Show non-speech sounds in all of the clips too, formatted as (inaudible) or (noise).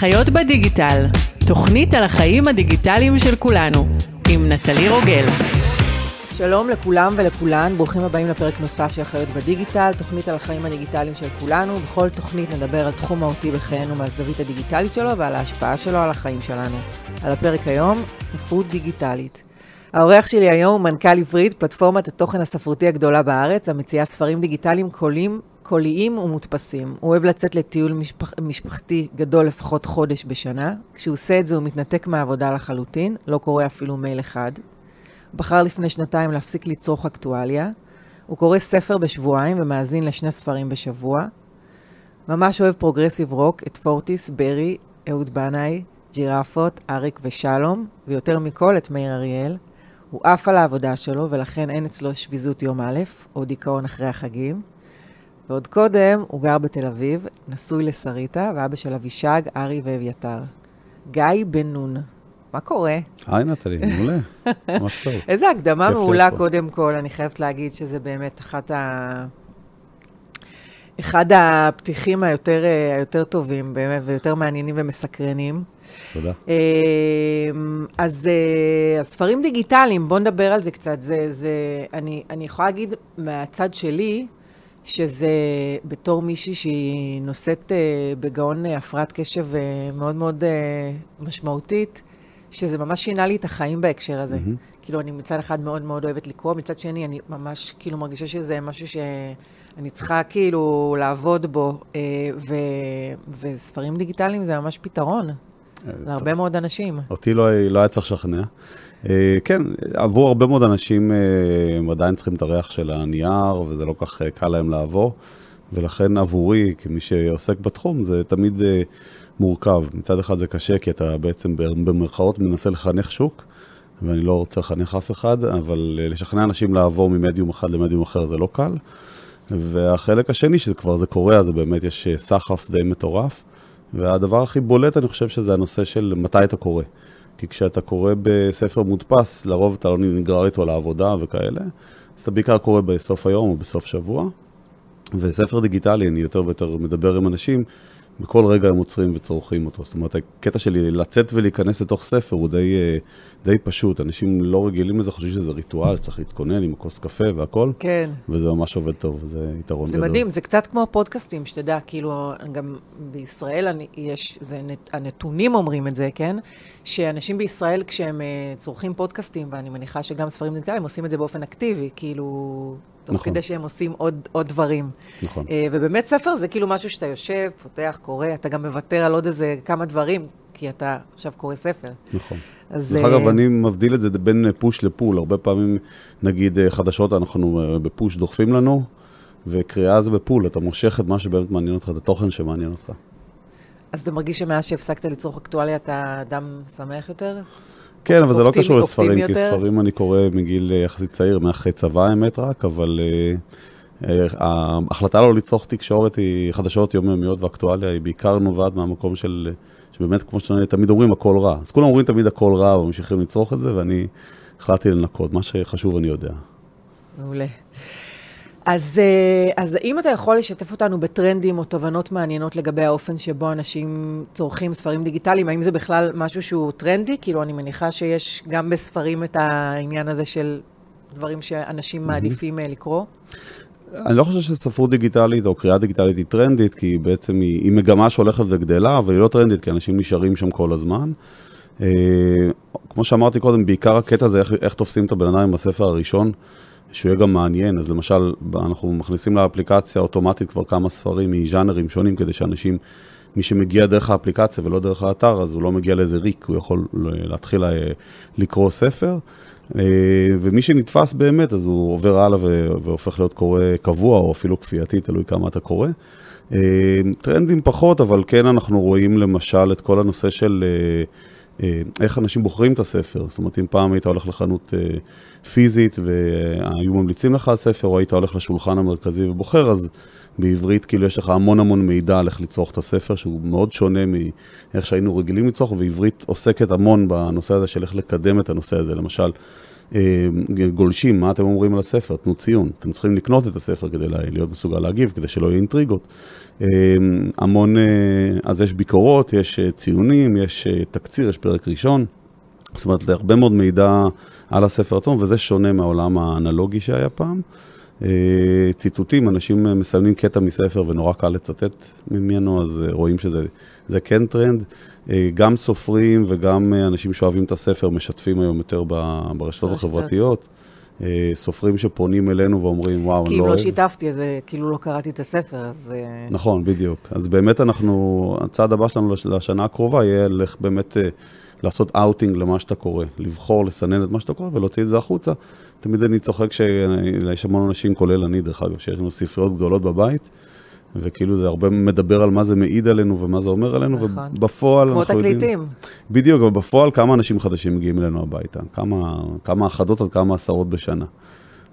חיות בדיגיטל, תוכנית על החיים הדיגיטליים של כולנו, עם נטלי רוגל. שלום לכולם ולכולן, ברוכים הבאים לפרק נוסף של חיות בדיגיטל, תוכנית על החיים הדיגיטליים של כולנו. בכל תוכנית נדבר על תחום מהותי בחיינו מהזווית הדיגיטלית שלו ועל ההשפעה שלו על החיים שלנו. על הפרק היום, ספרות דיגיטלית. האורח שלי היום הוא מנכ"ל עברית, פלטפורמת התוכן הספרותי הגדולה בארץ, המציעה ספרים דיגיטליים קולים, קוליים ומודפסים. הוא אוהב לצאת לטיול משפח, משפחתי גדול לפחות חודש בשנה. כשהוא עושה את זה הוא מתנתק מהעבודה לחלוטין, לא קורא אפילו מייל אחד. בחר לפני שנתיים להפסיק לצרוך אקטואליה. הוא קורא ספר בשבועיים ומאזין לשני ספרים בשבוע. ממש אוהב progressive rock, את פורטיס, ברי, אהוד בנאי, ג'ירפות, אריק ושלום, ויותר מכל את מאיר אריאל. הוא עף על העבודה שלו, ולכן אין אצלו שביזות יום א', או דיכאון אחרי החגים. ועוד קודם, הוא גר בתל אביב, נשוי לשריטה, ואבא של אבישג, ארי ואביתר. גיא בן נון. מה קורה? היי נטלי, מעולה, (laughs) ממש טוב. איזה הקדמה מעולה. קודם כל, אני חייבת להגיד שזה באמת אחת ה... אחד הפתיחים היותר, אה, היותר טובים, באמת, ויותר מעניינים ומסקרנים. תודה. אמ, אז אה, הספרים דיגיטליים, בואו נדבר על זה קצת. זה, זה, אני, אני יכולה להגיד מהצד שלי, שזה בתור מישהי שהיא נושאת אה, בגאון אה, הפרעת קשב אה, מאוד מאוד משמעותית, שזה ממש שינה לי את החיים בהקשר הזה. מהמם. כאילו, אני מצד אחד מאוד מאוד אוהבת לקרוא, מצד שני, אני ממש כאילו מרגישה שזה משהו שאני צריכה כאילו לעבוד בו, ו, וספרים דיגיטליים זה ממש פתרון להרבה מאוד אנשים. אותי לא, לא היה צריך לשכנע. אה, כן, עבור הרבה מאוד אנשים, אה, הם עדיין צריכים את הריח של הנייר, וזה לא כך אה, קל להם לעבור, ולכן עבורי, כמי שעוסק בתחום, זה תמיד מורכב. מצד אחד זה קשה, כי אתה בעצם במרכאות מנסה לחנך שוק, ואני לא רוצה לחנך אף אחד, אבל לשכנע אנשים לעבור ממדיום אחד למדיום אחר זה לא קל. והחלק השני, שזה כבר זה קורה, אז באמת יש סחף די מטורף. והדבר הכי בולט, אני חושב שזה הנושא של מתי אתה קורא. כי כשאתה קורא בספר מודפס, לרוב אתה לא נגרר איתו לעבודה וכאלה, אז אתה בעיקר קורא בסוף היום או בסוף שבוע. וספר דיגיטלי, אני יותר ויותר מדבר עם אנשים, בכל רגע הם עוצרים וצורכים אותו. זאת אומרת, הקטע שלי לצאת ולהיכנס לתוך ספר הוא די, אה, די פשוט. אנשים לא רגילים לזה, חושבים שזה ריטואל, צריך להתכונן עם כוס קפה והכל, כן. וזה ממש עובד טוב, זה יתרון זה גדול. מדהים, זה קצת כמו פודקאסטים, שתדע, כאילו, גם בישראל אני, יש, זה, נת- הנתונים אומרים את זה, כן? שאנשים בישראל, כשהם uh, צורכים פודקאסטים, ואני מניחה שגם ספרים דיגיטליים, עושים את זה באופן אקטיבי, כאילו, תוך נכון. כדי שהם עושים עוד, עוד דברים. נכון. Uh, ובאמת ספר זה כאילו משהו שאתה יושב, פותח, קורא, אתה גם מוותר על עוד איזה כמה דברים, כי אתה עכשיו קורא ספר. נכון. אז... דרך אה, אגב, אני מבדיל את זה בין פוש לפול. הרבה פעמים, נגיד אה, חדשות, אנחנו אה, בפוש דוחפים לנו, וקריאה זה בפול. אתה מושך את מה שבאמת מעניין אותך, את התוכן שמעניין אותך. אז אתה מרגיש שמאז שהפסקת לצרוך אקטואליה, אתה אדם שמח יותר? כן, אבל זה לא קשור לספרים, כי? ספרים אני קורא מגיל אה, יחסית צעיר, מאחרי צבא האמת רק, אבל אה, אה, ההחלטה לא לצרוך תקשורת היא חדשות יומיומיות ואקטואליה, היא בעיקר נובעת מהמקום של, שבאמת, כמו שתמיד אומרים, הכל רע. אז כולם אומרים תמיד הכל רע, וממשיכים לצרוך את זה, ואני החלטתי לנקות. מה שחשוב אני יודע. מעולה. אז, אה, אז האם אתה יכול לשתף אותנו בטרנדים או תובנות מעניינות לגבי האופן שבו אנשים צורכים ספרים דיגיטליים? האם זה בכלל משהו שהוא טרנדי? כאילו, אני מניחה שיש גם בספרים את העניין הזה של דברים שאנשים מעדיפים אה, לקרוא. אני לא חושב שספרות דיגיטלית או קריאה דיגיטלית היא טרנדית, כי בעצם היא, היא מגמה שהולכת וגדלה, אבל היא לא טרנדית, כי אנשים נשארים שם כל הזמן. אה, כמו שאמרתי קודם, בעיקר הקטע זה איך, איך תופסים את הבן אדם עם הספר הראשון, שהוא יהיה גם מעניין. אז למשל, אנחנו מכניסים לאפליקציה אוטומטית כבר כמה ספרים מז'אנרים שונים, כדי שאנשים, מי שמגיע דרך האפליקציה ולא דרך האתר, אז הוא לא מגיע לאיזה ריק, הוא יכול להתחיל אה, לקרוא ספר. אה, ומי שנתפס באמת, אז הוא עובר הלאה והופך להיות קורא קבוע, או אפילו כפייתי, תלוי כמה אתה קורא. אה, טרנדים פחות, אבל כן אנחנו רואים למשל את כל הנושא של איך אנשים בוחרים את הספר. זאת אומרת, אם פעם היית הולך לחנות אה, פיזית והיו ממליצים לך על ספר, או היית הולך לשולחן המרכזי ובוחר, אז בעברית כאילו יש לך המון המון מידע על איך לצרוך את הספר, שהוא מאוד שונה מאיך שהיינו רגילים לצרוך, ועברית עוסקת המון בנושא הזה של איך לקדם את הנושא הזה. למשל, אה, גולשים, מה אתם אומרים על הספר? תנו ציון. אתם צריכים לקנות את הספר כדי להיות מסוגל להגיב, כדי שלא יהיו אינטריגות. אה, המון, אה, אז יש ביקורות, יש ציונים, יש תקציר, יש פרק ראשון. זאת אומרת, הרבה מאוד מידע על הספר עצמו, וזה שונה מהעולם האנלוגי שהיה פעם. ציטוטים, אנשים מסיימים קטע מספר ונורא קל לצטט ממנו, אז רואים שזה כן טרנד. גם סופרים וגם אנשים שאוהבים את הספר משתפים היום יותר ברשתות החברתיות. סופרים שפונים אלינו ואומרים, וואו, אני לא... כי אם לא שיתפתי, אז כאילו לא קראתי את הספר, אז... נכון, בדיוק. אז באמת אנחנו, הצעד הבא שלנו לשנה הקרובה יהיה לך באמת לעשות אאוטינג למה שאתה קורא, לבחור, לסנן את מה שאתה קורא ולהוציא את זה החוצה. תמיד אני צוחק שיש המון אנשים, כולל אני, דרך אגב, שיש לנו ספריות גדולות בבית. וכאילו זה הרבה מדבר על מה זה מעיד עלינו ומה זה אומר עלינו, נכון. ובפועל כמו תקליטים. בדיוק, אבל בפועל כמה אנשים חדשים מגיעים אלינו הביתה? כמה, כמה אחדות עד כמה עשרות בשנה.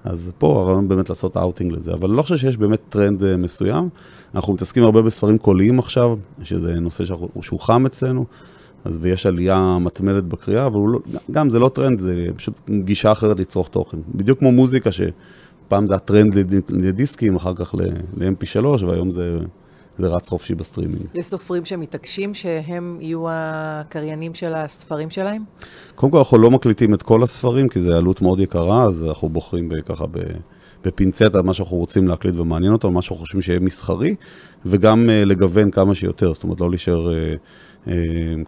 אז פה הרעיון באמת לעשות אאוטינג לזה, אבל אני לא חושב שיש באמת טרנד uh, מסוים. אנחנו מתעסקים הרבה בספרים קוליים עכשיו, שזה נושא שהוא חם אצלנו, אז ויש עלייה מתמדת בקריאה, אבל לא, גם זה לא טרנד, זה פשוט גישה אחרת לצרוך תוכן. בדיוק כמו מוזיקה, ש... פעם זה הטרנד לדיסקים, אחר כך ל-MP3, והיום זה, זה רץ חופשי בסטרימינג. יש סופרים שמתעקשים שהם יהיו הקריינים של הספרים שלהם? קודם כל, אנחנו לא מקליטים את כל הספרים, כי זו עלות מאוד יקרה, אז אנחנו בוחרים ככה בפינצטה מה שאנחנו רוצים להקליט ומעניין אותו, מה שאנחנו חושבים שיהיה מסחרי, וגם uh, לגוון כמה שיותר, זאת אומרת, לא להישאר... Uh,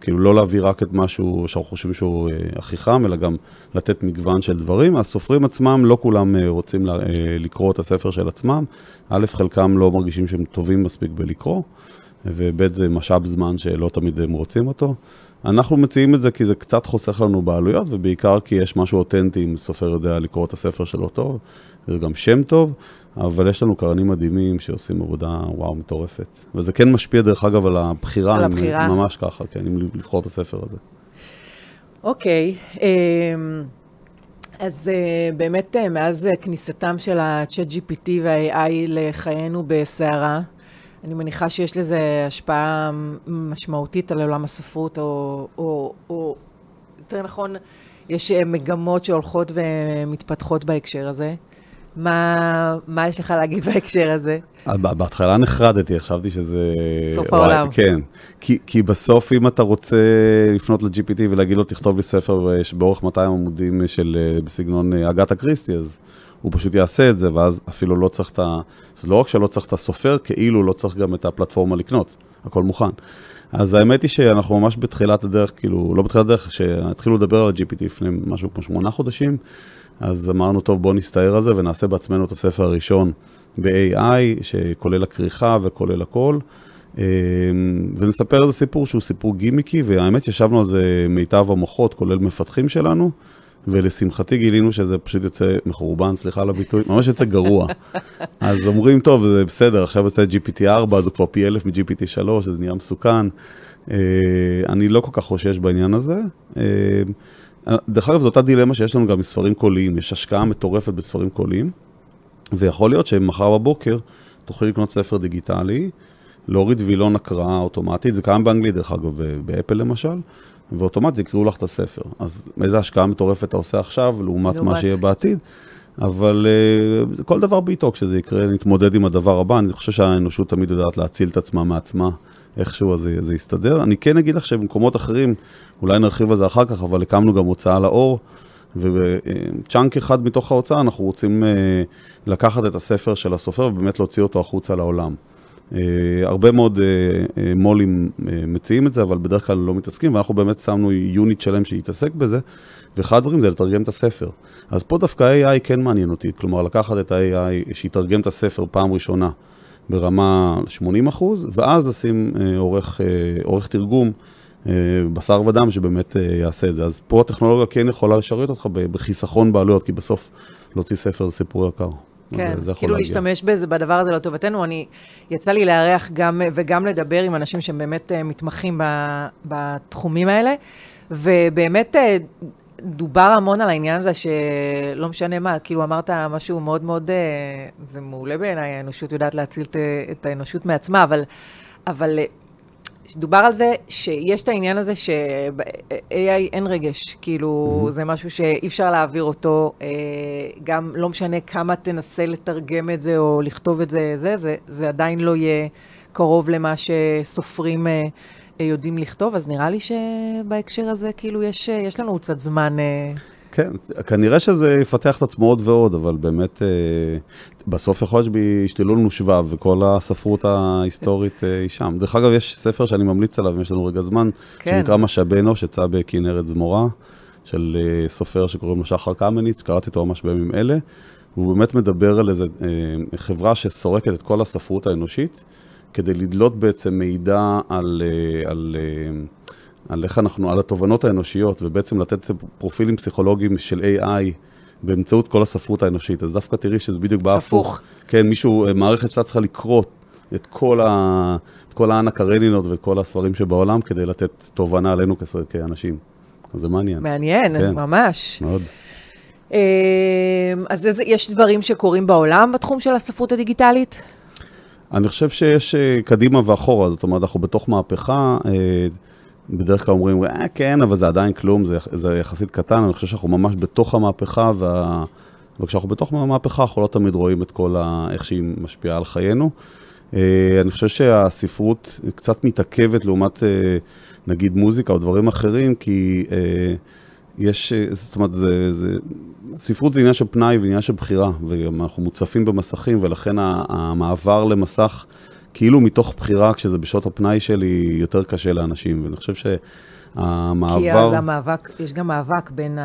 כאילו לא להביא רק את משהו שאנחנו חושבים שהוא אה, הכי חם, אלא גם לתת מגוון של דברים. הסופרים עצמם, לא כולם אה, רוצים לקרוא את הספר של עצמם. א', חלקם לא מרגישים שהם טובים מספיק בלקרוא, וב', זה משאב זמן שלא תמיד הם רוצים אותו. אנחנו מציעים את זה כי זה קצת חוסך לנו בעלויות, ובעיקר כי יש משהו אותנטי אם סופר יודע לקרוא את הספר שלו טוב, וזה גם שם טוב, אבל יש לנו קרנים מדהימים שעושים עבודה, וואו, מטורפת. וזה כן משפיע, דרך אגב, על הבחירה. על הבחירה. ממש ככה, כן, אם לבחור את הספר הזה. אוקיי. אמ, אז אה, באמת, אה, מאז כניסתם של ה-chat GPT וה-AI לחיינו בסערה, אני מניחה שיש לזה השפעה משמעותית על עולם הספרות, או, או, או יותר נכון, יש אה, מגמות שהולכות ומתפתחות בהקשר הזה. מה, מה יש לך להגיד בהקשר הזה? אה, בהתחלה נחרדתי, חשבתי שזה... סוף העולם. כן, כי, כי בסוף אם אתה רוצה לפנות ל-GPT ולהגיד לו, תכתוב לי ספר באורך 200 עמודים של, אה, בסגנון אגתה קריסטי, אז הוא פשוט יעשה את זה, ואז אפילו לא צריך את ה... זה לא רק שלא צריך את הסופר, כאילו לא צריך גם את הפלטפורמה לקנות, הכל מוכן. אז האמת היא שאנחנו ממש בתחילת הדרך, כאילו, לא בתחילת הדרך, שהתחילו לדבר על ה-GPT לפני משהו כמו שמונה חודשים, אז אמרנו, טוב, בואו נסתער על זה ונעשה בעצמנו את הספר הראשון ב-AI, שכולל הכריכה וכולל הכל. אמ, ונספר איזה סיפור שהוא סיפור גימיקי, והאמת ישבנו על זה מיטב המוחות, כולל מפתחים שלנו, ולשמחתי גילינו שזה פשוט יוצא מחורבן, סליחה על הביטוי, ממש יוצא גרוע. אז אומרים, טוב, זה בסדר, עכשיו יוצא GPT-4, אז הוא כבר פי אלף מ-GPT-3, זה נהיה מסוכן. אה, אני לא כל כך חושש בעניין הזה. אה, דרך אגב, זו אותה דילמה שיש לנו גם מספרים קוליים, יש השקעה מטורפת בספרים קוליים, ויכול להיות שמחר בבוקר תוכלי לקנות ספר דיגיטלי, להוריד וילון הקראה אוטומטית, זה קיים באנגלית דרך אגב, באפל למשל, ואוטומטית יקראו לך את הספר. אז איזה השקעה מטורפת אתה עושה עכשיו, לעומת מה שיהיה בעתיד. אבל uh, כל דבר בעיתו, כשזה יקרה, נתמודד עם הדבר הבא. אני חושב שהאנושות תמיד יודעת להציל את עצמה מעצמה, איכשהו זה, זה יסתדר. אני כן אגיד לך שבמקומות אחרים, אולי נרחיב על זה אחר כך, אבל הקמנו גם הוצאה לאור, ובצ'אנק אחד מתוך ההוצאה אנחנו רוצים uh, לקחת את הספר של הסופר ובאמת להוציא אותו החוצה לעולם. Uh, הרבה מאוד uh, uh, מו"לים מציעים את זה, אבל בדרך כלל לא מתעסקים, ואנחנו באמת שמנו יוניט שלם שיתעסק בזה, ואחד הדברים זה לתרגם את הספר. אז פה דווקא AI כן מעניין אותי, כלומר לקחת את ה-AI שיתרגם את הספר פעם ראשונה ברמה 80 אחוז, ואז לשים עורך, עורך תרגום, בשר ודם שבאמת יעשה את זה. אז פה הטכנולוגיה כן יכולה לשרת אותך בחיסכון בעלויות, כי בסוף להוציא ספר זה סיפור יקר. כן, זה, זה כאילו להגיע. להשתמש בזה, בדבר הזה לטובתנו. אני, יצא לי לארח גם, וגם לדבר עם אנשים שהם באמת uh, מתמחים ב, בתחומים האלה, ובאמת uh, דובר המון על העניין הזה שלא משנה מה, כאילו אמרת משהו מאוד מאוד, uh, זה מעולה בעיניי, האנושות יודעת להציל את, את האנושות מעצמה, אבל, אבל שדובר על זה שיש את העניין הזה ש-AI אין רגש, כאילו Mhm. זה משהו שאי אפשר להעביר אותו, אה, גם לא משנה כמה תנסה לתרגם את זה או לכתוב את זה, זה, זה, זה עדיין לא יהיה קרוב למה שסופרים אה, אה, יודעים לכתוב, אז נראה לי שבהקשר הזה כאילו יש, אה, יש לנו קצת זמן. אה, כן, כנראה שזה יפתח את עצמו עוד ועוד, אבל באמת, אה, בסוף יכול להיות שישתלו לנו שבב, וכל הספרות ההיסטורית אה, היא שם. דרך אגב, יש ספר שאני ממליץ עליו, אם יש לנו רגע זמן, כן. שנקרא משאבי אנוש, יצא בכנרת זמורה, של אה, סופר שקוראים לו שחר קמניץ, קראתי אותו ממש בימים אלה. הוא באמת מדבר על איזה אה, חברה שסורקת את כל הספרות האנושית, כדי לדלות בעצם מידע על, על, אה, על איך אנחנו, על התובנות האנושיות, ובעצם לתת פרופילים פסיכולוגיים של AI באמצעות כל הספרות האנושית. אז דווקא תראי שזה בדיוק בא הפוך. כן, מישהו, אה, מערכת שאתה צריכה לקרוא את כל, ה, את כל האנה קרנינות ואת כל הספרים שבעולם, כדי לתת תובנה עלינו כס- כאנשים. אז זה מעניין, מעניין, כן. ממש. מאוד. אה, אז איזה, יש דברים שקורים בעולם בתחום של הספרות הדיגיטלית? אני חושב שיש אה, קדימה ואחורה, זאת אומרת, אנחנו בתוך מהפכה, אה, בדרך כלל אומרים, אה, כן, אבל זה עדיין כלום, זה, זה יחסית קטן, אני חושב שאנחנו ממש בתוך המהפכה, וה... וכשאנחנו בתוך המהפכה, אנחנו לא תמיד רואים את כל ה... איך שהיא משפיעה על חיינו. אה, אני חושב שהספרות קצת מתעכבת לעומת, אה, נגיד, מוזיקה או דברים אחרים, כי אה, יש, זאת אומרת, זה, זה, ספרות זה עניין של פנאי ועניין של בחירה, וגם אנחנו מוצפים במסכים, ולכן המעבר למסך, כאילו מתוך בחירה, כשזה בשעות הפנאי שלי, יותר קשה לאנשים, ואני חושב שהמעבר... כי אז המאבק, יש גם מאבק בין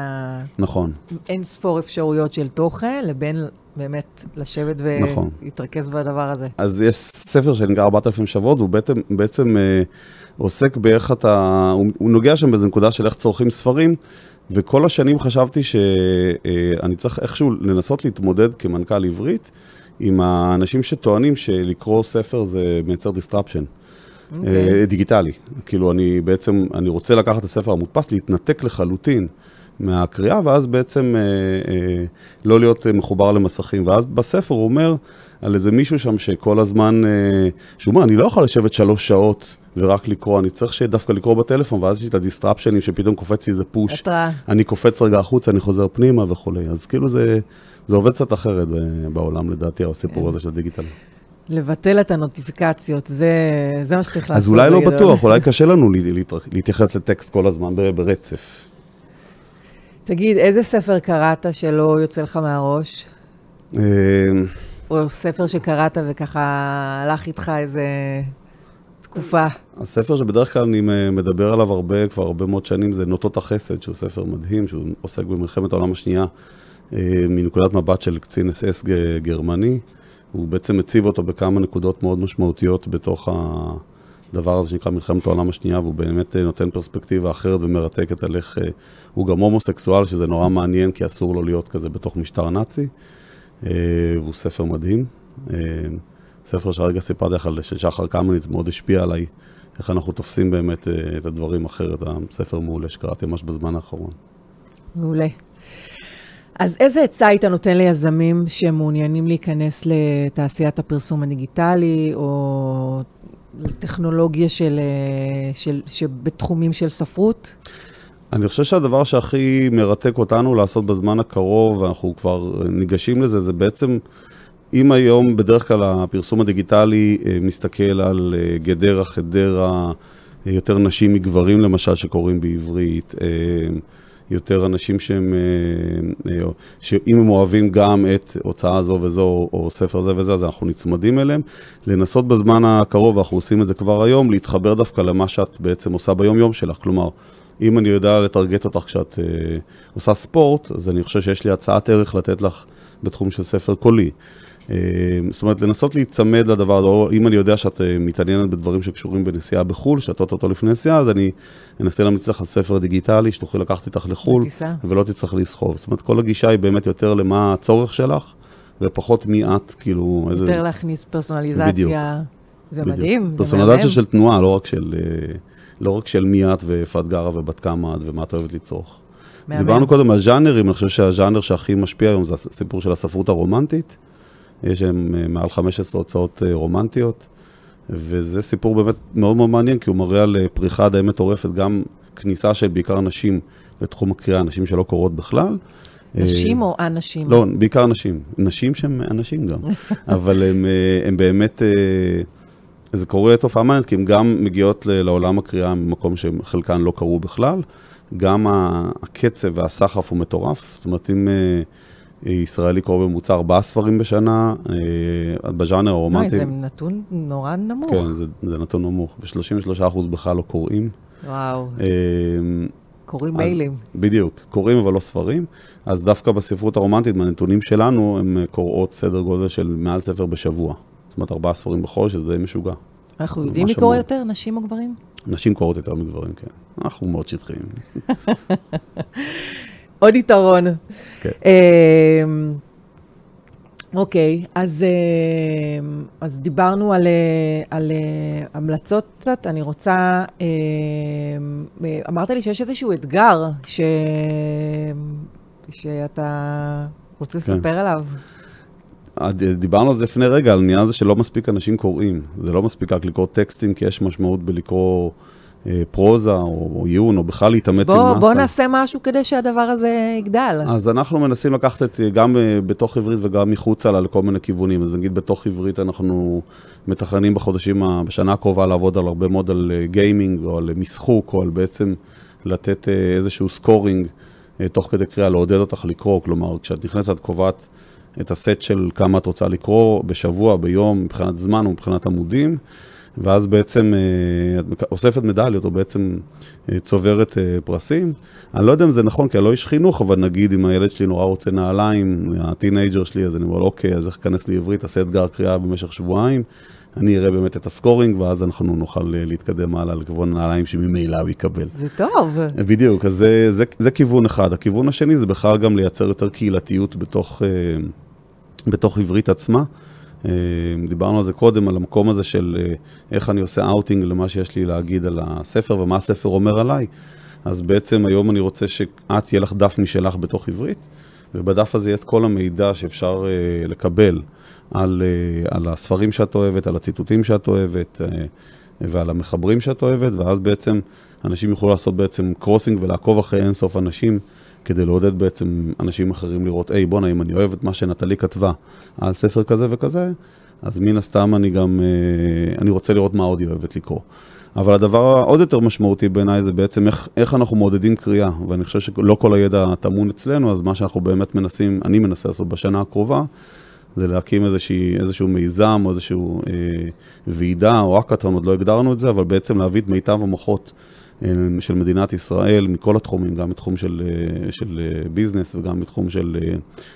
נכון, האין ספור אפשרויות של תוכן, לבין באמת לשבת נכון. ולהתרכז בדבר הזה. אז יש ספר שנקרא 4,000 שבועות, והוא בעצם, בעצם אה, עוסק באיך אתה, הוא, הוא נוגע שם באיזו נקודה של איך צורכים ספרים, וכל השנים חשבתי שאני צריך איכשהו לנסות להתמודד כמנכ"ל עברית עם האנשים שטוענים שלקרוא ספר זה מייצר disruption. אוקיי. אה, דיגיטלי. כאילו, אני בעצם, אני רוצה לקחת את הספר המודפס, להתנתק לחלוטין מהקריאה, ואז בעצם אה, אה, לא להיות מחובר למסכים. ואז בספר הוא אומר על איזה מישהו שם שכל הזמן, אה, שהוא אומר, אני לא יכול לשבת שלוש שעות ורק לקרוא, אני צריך שדווקא לקרוא בטלפון, ואז יש לי את הדיסטרפשנים שפתאום קופץ לי איזה פוש. אני קופץ רגע החוצה, אני חוזר פנימה וכולי. אז כאילו זה, זה עובד קצת אחרת בעולם, לדעתי, הסיפור כן. הזה של הדיגיטל. לבטל את הנוטיפיקציות, זה, זה מה שצריך לעשות. אז אולי לא. בטוח, אולי (laughs) קשה לנו להתייחס לטקסט כל הזמן ברצף. תגיד, איזה ספר קראת שלא יוצא לך מהראש? אה, או ספר שקראת וככה הלך איתך איזה תקופה? הספר שבדרך כלל אני מדבר עליו הרבה, כבר הרבה מאוד שנים, זה נוטות החסד, שהוא ספר מדהים, שהוא עוסק במלחמת העולם השנייה, מנקודת מבט של קצין אס אס ג- גרמני. הוא בעצם מציב אותו בכמה נקודות מאוד משמעותיות בתוך הדבר הזה שנקרא מלחמת העולם השנייה, והוא באמת אה, נותן פרספקטיבה אחרת ומרתקת על איך... אה, הוא גם הומוסקסואל, שזה נורא מעניין, כי אסור לו להיות כזה בתוך משטר נאצי. אה, הוא ספר מדהים. אה, ספר שהרגע סיפרתי לך על שחר קמניץ, מאוד השפיע עליי, איך אנחנו תופסים באמת אה, את הדברים אחרת. הספר מעולה שקראתי ממש בזמן האחרון. מעולה. אז איזה עצה היית נותן ליזמים שמעוניינים להיכנס לתעשיית הפרסום הדיגיטלי, או לטכנולוגיה של, אה, של, שבתחומים של ספרות? אני חושב שהדבר שהכי מרתק אותנו לעשות בזמן הקרוב, ואנחנו כבר ניגשים לזה, זה בעצם, אם היום בדרך כלל הפרסום הדיגיטלי אה, מסתכל על אה, גדרה, חדרה, יותר נשים מגברים למשל שקוראים בעברית, יותר אנשים שהם, אה, אה, שאם הם אוהבים גם את הוצאה זו וזו, או, ספר זה וזה, אז אנחנו נצמדים אליהם. לנסות בזמן הקרוב, ואנחנו עושים את זה כבר היום, להתחבר דווקא למה שאת בעצם עושה ביום-יום שלך. כלומר, אם אני יודע לטרגט אותך כשאת אה, עושה ספורט, אז אני חושב שיש לי הצעת ערך לתת לך בתחום של ספר קולי. אה, זאת אומרת, לנסות להיצמד לדבר הזה, או אם אני יודע שאת אה, מתעניינת בדברים שקשורים בנסיעה בחו"ל, שאת אותו לפני נסיעה, אז אני אנסה להמליץ לך על ספר דיגיטלי, שתוכלי לקחת איתך לחו"ל, בטיסה. ולא תצטרך לסחוב. זאת אומרת, כל הגישה היא באמת יותר למה הצורך שלך, ופחות מי את, כאילו, איזה... יותר להכניס פרסונליזציה. בדיוק. זה בדיוק. מדהים, זה מהמם. פרסונליזציה של תנועה, לא רק של, אה, לא רק של מי את ואיפה את גרה ובת כמה את ומה את אוהבת לצרוך. מהמם. דיברנו קודם על ז'אנרים, אני חושב שהז'אנר שהכי משפיע היום זה הסיפור של הספרות הרומנטית. יש שם אה, מעל 15 הוצאות אה, רומנטיות. וזה סיפור באמת מאוד מאוד מעניין, כי הוא מראה על אה, פריחה די מטורפת, גם כניסה של בעיקר נשים לתחום הקריאה, נשים שלא קוראות בכלל. נשים או אנשים? לא, בעיקר נשים. נשים שהם אנשים גם, (laughs) אבל הם, הם באמת, זה קורה תופעה מעניינת, כי הן גם מגיעות לעולם הקריאה ממקום שחלקן לא קראו בכלל. גם הקצב והסחף הוא מטורף. זאת אומרת, אם ישראלי קורא בממוצע ארבעה ספרים בשנה, אה, בז'אנר הרומנטי... זה נתון נורא נמוך. כן, זה, זה נתון נמוך. ו-33% בכלל לא קוראים. וואו. אה, קוראים מיילים. בדיוק, קוראים אבל לא ספרים. אז דווקא בספרות הרומנטית, מהנתונים שלנו, הן קוראות סדר גודל של מעל ספר בשבוע. זאת אומרת, ארבעה ספרים בחודש, שזה די משוגע. אנחנו יודעים מי קורא יותר, נשים או גברים? נשים קוראות יותר מגברים, כן. אנחנו מאוד שטחיים. (laughs) עוד יתרון. כן. אמ, אוקיי, אז, אמ, אז דיברנו על, אה, על אה, המלצות קצת. אני רוצה, אמ, אמרת לי שיש איזשהו אתגר ש, שאתה רוצה כן. לספר עליו. דיברנו על זה לפני רגע, על העניין הזה שלא מספיק אנשים קוראים. זה לא מספיק רק לקרוא טקסטים, כי יש משמעות בלקרוא אה, פרוזה או, עיון, או בכלל להתאמץ בוא, עם מסה. בוא נעשה משהו כדי שהדבר הזה יגדל. אז אנחנו מנסים לקחת את, גם אה, בתוך עברית וגם מחוצה לה לכל מיני כיוונים. אז נגיד בתוך עברית אנחנו מתכננים בחודשים, בשנה הקרובה לעבוד על הרבה מאוד על גיימינג, אה, או על משחוק, או על בעצם לתת איזשהו scoring תוך כדי קריאה, לעודד אותך לקרוא. כלומר, כשאת נכנסת, את קובעת... את הסט של כמה את רוצה לקרוא בשבוע, ביום, מבחינת זמן ומבחינת עמודים, ואז בעצם אה, את אוספת מדליות, או בעצם אה, צוברת אה, פרסים. אני לא יודע אם זה נכון, כי אני לא איש חינוך, אבל נגיד אם הילד שלי נורא רוצה נעליים, ה teenager שלי, אז אני אומר לו, אוקיי, אז היכנס לעברית, תעשה אתגר קריאה במשך שבועיים. אני אראה באמת את ה scoring, ואז אנחנו נוכל להתקדם הלאה לכיוון הנעליים שממילא הוא יקבל. זה טוב. בדיוק, אז זה, זה, זה כיוון אחד. הכיוון השני זה בכלל גם לייצר יותר קהילתיות בתוך, בתוך עברית עצמה. אה, דיברנו על זה קודם, על המקום הזה של אה, איך אני עושה אאוטינג למה שיש לי להגיד על הספר ומה הספר אומר עליי. אז בעצם היום אני רוצה שאת, יהיה לך דף משלך בתוך עברית, ובדף הזה יהיה את כל המידע שאפשר אה, לקבל על, על הספרים שאת אוהבת, על הציטוטים שאת אוהבת ועל המחברים שאת אוהבת, ואז בעצם אנשים יוכלו לעשות בעצם crossing ולעקוב אחרי אינסוף אנשים. כדי לעודד בעצם אנשים אחרים לראות, היי, בואנה, אם אני אוהב את מה שנטלי כתבה על ספר כזה וכזה, אז מן הסתם אני גם, אה, אני רוצה לראות מה עוד היא אוהבת לקרוא. אבל הדבר העוד יותר משמעותי בעיניי זה בעצם איך, איך אנחנו מעודדים קריאה, ואני חושב שלא כל הידע טמון אצלנו, אז מה שאנחנו באמת מנסים, אני מנסה לעשות בשנה הקרובה, זה להקים איזושהי, איזשהו מיזם או איזשהו אה, ועידה או אקאטון, עוד לא הגדרנו את זה, אבל בעצם להביא את מיטב המוחות של מדינת ישראל מכל התחומים, גם בתחום של, אה, של אה, ביזנס וגם בתחום של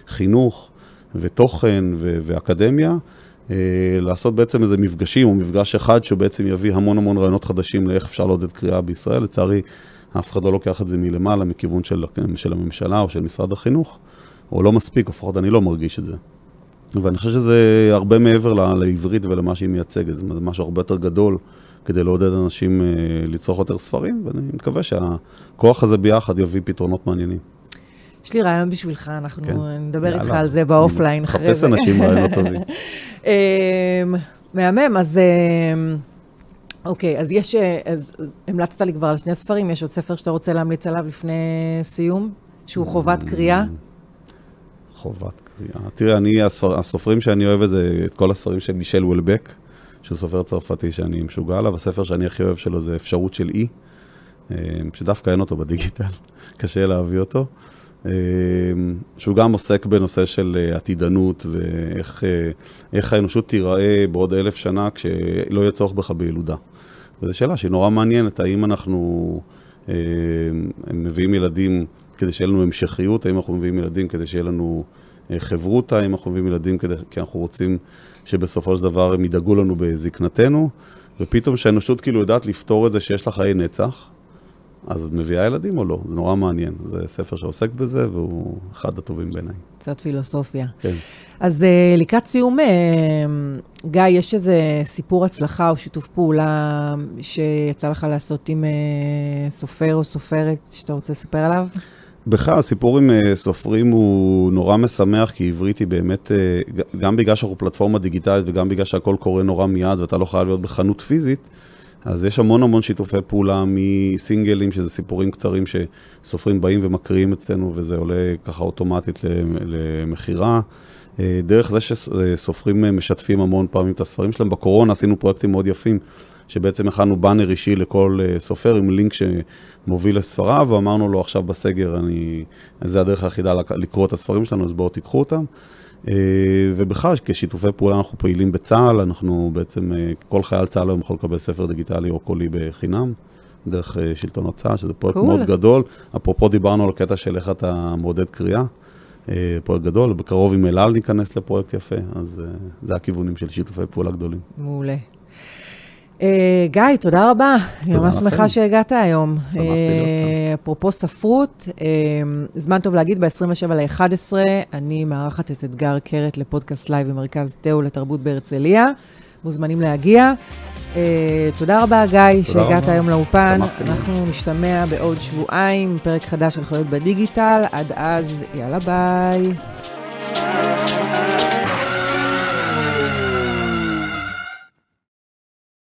חינוך ותוכן ו- ואקדמיה, לעשות בעצם איזה מפגשים או מפגש אחד שבעצם יביא המון המון רעיונות חדשים לאיך אפשר לעודד קריאה בישראל. לצערי, אף אחד לא לוקח את זה מלמעלה, מכיוון של, של הממשלה או של משרד החינוך, או לא מספיק, לפחות אני לא מרגיש את זה. ואני חושב שזה הרבה מעבר לעברית ולמה שהיא מייצגת, זה משהו הרבה יותר גדול. כדי לעודד אנשים אה, לצרוך יותר ספרים, ואני מקווה שהכוח הזה ביחד יביא פתרונות מעניינים. יש לי רעיון בשבילך, אנחנו כן. נדבר איתך על זה באופליין אחרי זה. מחפש אנשים רעיונות (laughs) טובים. אמ, מהמם, אז אמ, אוקיי, אז יש, אה, אז המלצת לי כבר על שני ספרים, יש עוד ספר שאתה רוצה להמליץ עליו לפני סיום, שהוא חובת קריאה? חובת קריאה. תראה, אני, הסופרים שאני אוהב זה את כל הספרים של מישל וולבק. שהוא סופר צרפתי שאני משוגע עליו, הספר שאני הכי אוהב שלו זה אפשרות של אי, אה, שדווקא אין אותו בדיגיטל, (laughs) קשה להביא אותו. אה, שהוא גם עוסק בנושא של אה, עתידנות ואיך האנושות תיראה בעוד אלף שנה כשלא יהיה צורך בך בילודה. וזו שאלה שהיא נורא מעניינת, האם אנחנו מביאים ילדים כדי שיהיה לנו המשכיות, האם אנחנו מביאים ילדים כדי שיהיה לנו חברותא, האם אנחנו מביאים ילדים כדי, כי אנחנו רוצים שבסופו של דבר הם ידאגו לנו בזקנתנו, ופתאום שהאנושות כאילו יודעת לפתור את זה שיש לה חיי נצח, אז את מביאה ילדים או לא? זה נורא מעניין. זה ספר שעוסק בזה, והוא אחד הטובים בעיניי. קצת פילוסופיה. כן. אז uh, לקראת סיום, uh, גיא, יש איזה סיפור הצלחה או שיתוף פעולה שיצא לך לעשות עם uh, סופר או סופרת שאתה רוצה לספר עליו? בכלל, הסיפור עם אה, סופרים הוא נורא משמח, כי עברית היא באמת, אה, גם בגלל שאנחנו פלטפורמה דיגיטלית וגם בגלל שהכל קורה נורא מיד ואתה לא חייב להיות בחנות פיזית, אז יש המון המון שיתופי פעולה מסינגלים, שזה סיפורים קצרים שסופרים באים ומקריאים אצלנו, וזה עולה ככה אוטומטית למכירה. אה, דרך זה שסופרים משתפים המון פעמים את הספרים שלהם. בקורונה עשינו פרויקטים מאוד יפים. שבעצם הכנו באנר אישי לכל uh, סופר עם לינק שמוביל לספריו, ואמרנו לו עכשיו בסגר, אני, זה הדרך היחידה לקרוא את הספרים שלנו, אז בואו תיקחו אותם. Uh, ובכלל, כשיתופי פעולה אנחנו פעילים בצה"ל, אנחנו בעצם, uh, כל חייל צה"ל היום יכול לקבל ספר דיגיטלי או קולי בחינם. דרך שלטונות צה"ל, שזה פרויקט cool. מאוד גדול. אפרופו דיברנו על קטע של איך אתה מעודד קריאה. פרויקט גדול, בקרוב עם אלעל ניכנס לפרויקט יפה, אז זה הכיוונים של שיתופי פעולה גדולים. מעולה. אה, גיא, תודה רבה. אני ממש שמחה שהגעת היום. שמחתי להיות כאן. אה, אפרופו ספרות, אה, זמן טוב להגיד, ב-27 ל-11 אני מארחת את אתגר קרת לפודקאסט live במרכז תאו לתרבות בהרצליה. מוזמנים להגיע. תודה רבה, גיא, שהגעת היום לאולפן. אנחנו נשתמע בעוד שבועיים, פרק חדש של חיות בדיגיטל. עד אז, יאללה ביי.